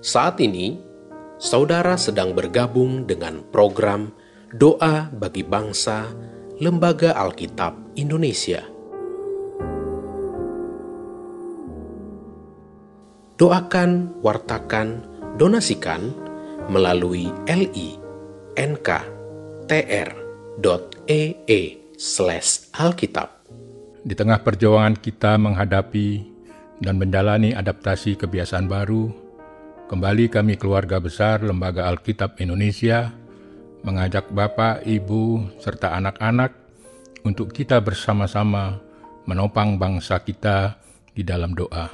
Saat ini, saudara sedang bergabung dengan program Doa bagi Bangsa Lembaga Alkitab Indonesia. Doakan, wartakan, donasikan melalui li.nk.tr.ee slash alkitab. Di tengah perjuangan kita menghadapi dan menjalani adaptasi kebiasaan baru, kembali kami keluarga besar Lembaga Alkitab Indonesia mengajak Bapak, Ibu, serta anak-anak untuk kita bersama-sama menopang bangsa kita di dalam doa.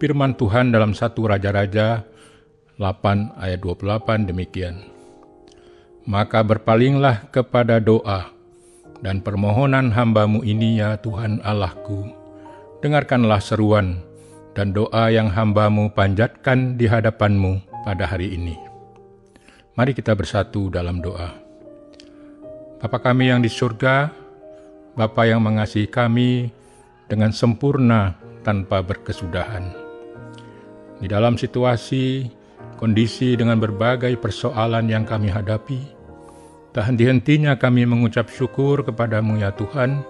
Firman Tuhan dalam satu Raja-Raja 8 ayat 28 demikian. Maka berpalinglah kepada doa, dan permohonan hambamu ini ya Tuhan Allahku. Dengarkanlah seruan dan doa yang hambamu panjatkan di hadapanmu pada hari ini. Mari kita bersatu dalam doa. Bapa kami yang di surga, Bapa yang mengasihi kami dengan sempurna tanpa berkesudahan. Di dalam situasi, kondisi dengan berbagai persoalan yang kami hadapi, Tak henti-hentinya kami mengucap syukur kepadamu ya Tuhan,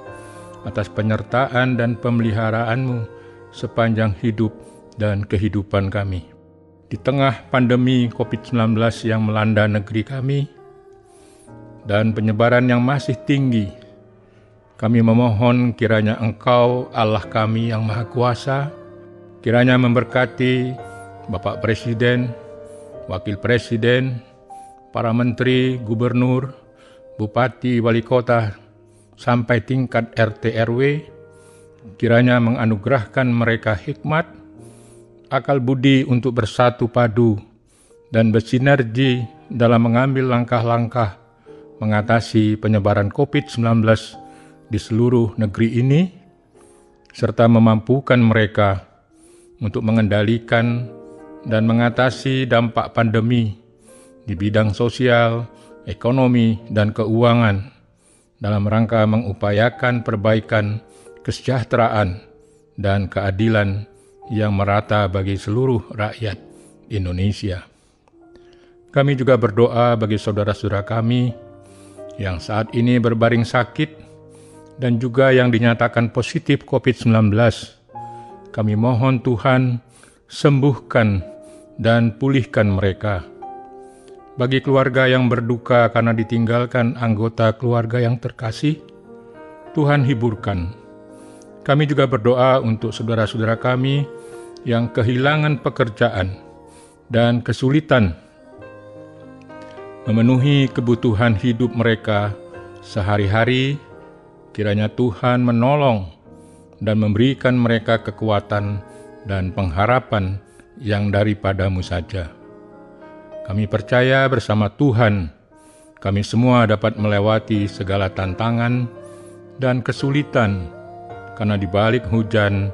atas penyertaan dan pemeliharaanmu sepanjang hidup dan kehidupan kami. Di tengah pandemi COVID-19 yang melanda negeri kami, dan penyebaran yang masih tinggi, kami memohon kiranya Engkau Allah kami yang Maha Kuasa, kiranya memberkati Bapak Presiden, Wakil Presiden, para menteri, gubernur, bupati, wali kota, sampai tingkat RT RW, kiranya menganugerahkan mereka hikmat, akal budi untuk bersatu padu, dan bersinergi dalam mengambil langkah-langkah mengatasi penyebaran COVID-19 di seluruh negeri ini, serta memampukan mereka untuk mengendalikan dan mengatasi dampak pandemi di bidang sosial, ekonomi, dan keuangan dalam rangka mengupayakan perbaikan kesejahteraan dan keadilan yang merata bagi seluruh rakyat Indonesia. Kami juga berdoa bagi saudara-saudara kami yang saat ini berbaring sakit dan juga yang dinyatakan positif COVID-19. Kami mohon Tuhan sembuhkan dan pulihkan mereka bagi keluarga yang berduka karena ditinggalkan anggota keluarga yang terkasih, Tuhan hiburkan. Kami juga berdoa untuk saudara-saudara kami yang kehilangan pekerjaan dan kesulitan memenuhi kebutuhan hidup mereka sehari-hari. Kiranya Tuhan menolong dan memberikan mereka kekuatan dan pengharapan yang daripadamu saja. Kami percaya bersama Tuhan, kami semua dapat melewati segala tantangan dan kesulitan, karena di balik hujan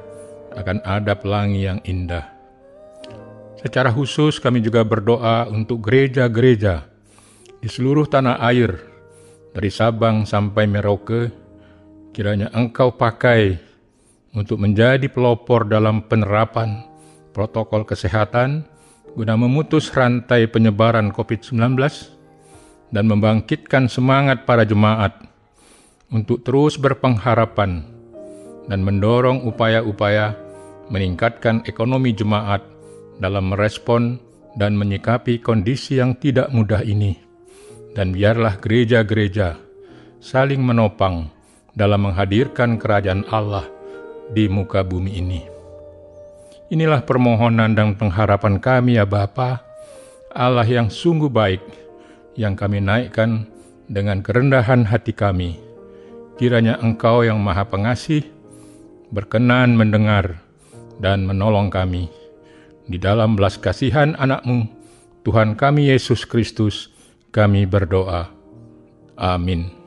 akan ada pelangi yang indah. Secara khusus, kami juga berdoa untuk gereja-gereja di seluruh tanah air, dari Sabang sampai Merauke. Kiranya Engkau pakai untuk menjadi pelopor dalam penerapan protokol kesehatan guna memutus rantai penyebaran COVID-19 dan membangkitkan semangat para jemaat untuk terus berpengharapan dan mendorong upaya-upaya meningkatkan ekonomi jemaat dalam merespon dan menyikapi kondisi yang tidak mudah ini. Dan biarlah gereja-gereja saling menopang dalam menghadirkan kerajaan Allah di muka bumi ini. Inilah permohonan dan pengharapan kami ya Bapa, Allah yang sungguh baik, yang kami naikkan dengan kerendahan hati kami. Kiranya Engkau yang Maha Pengasih berkenan mendengar dan menolong kami. Di dalam belas kasihan anakmu, Tuhan kami Yesus Kristus, kami berdoa. Amin.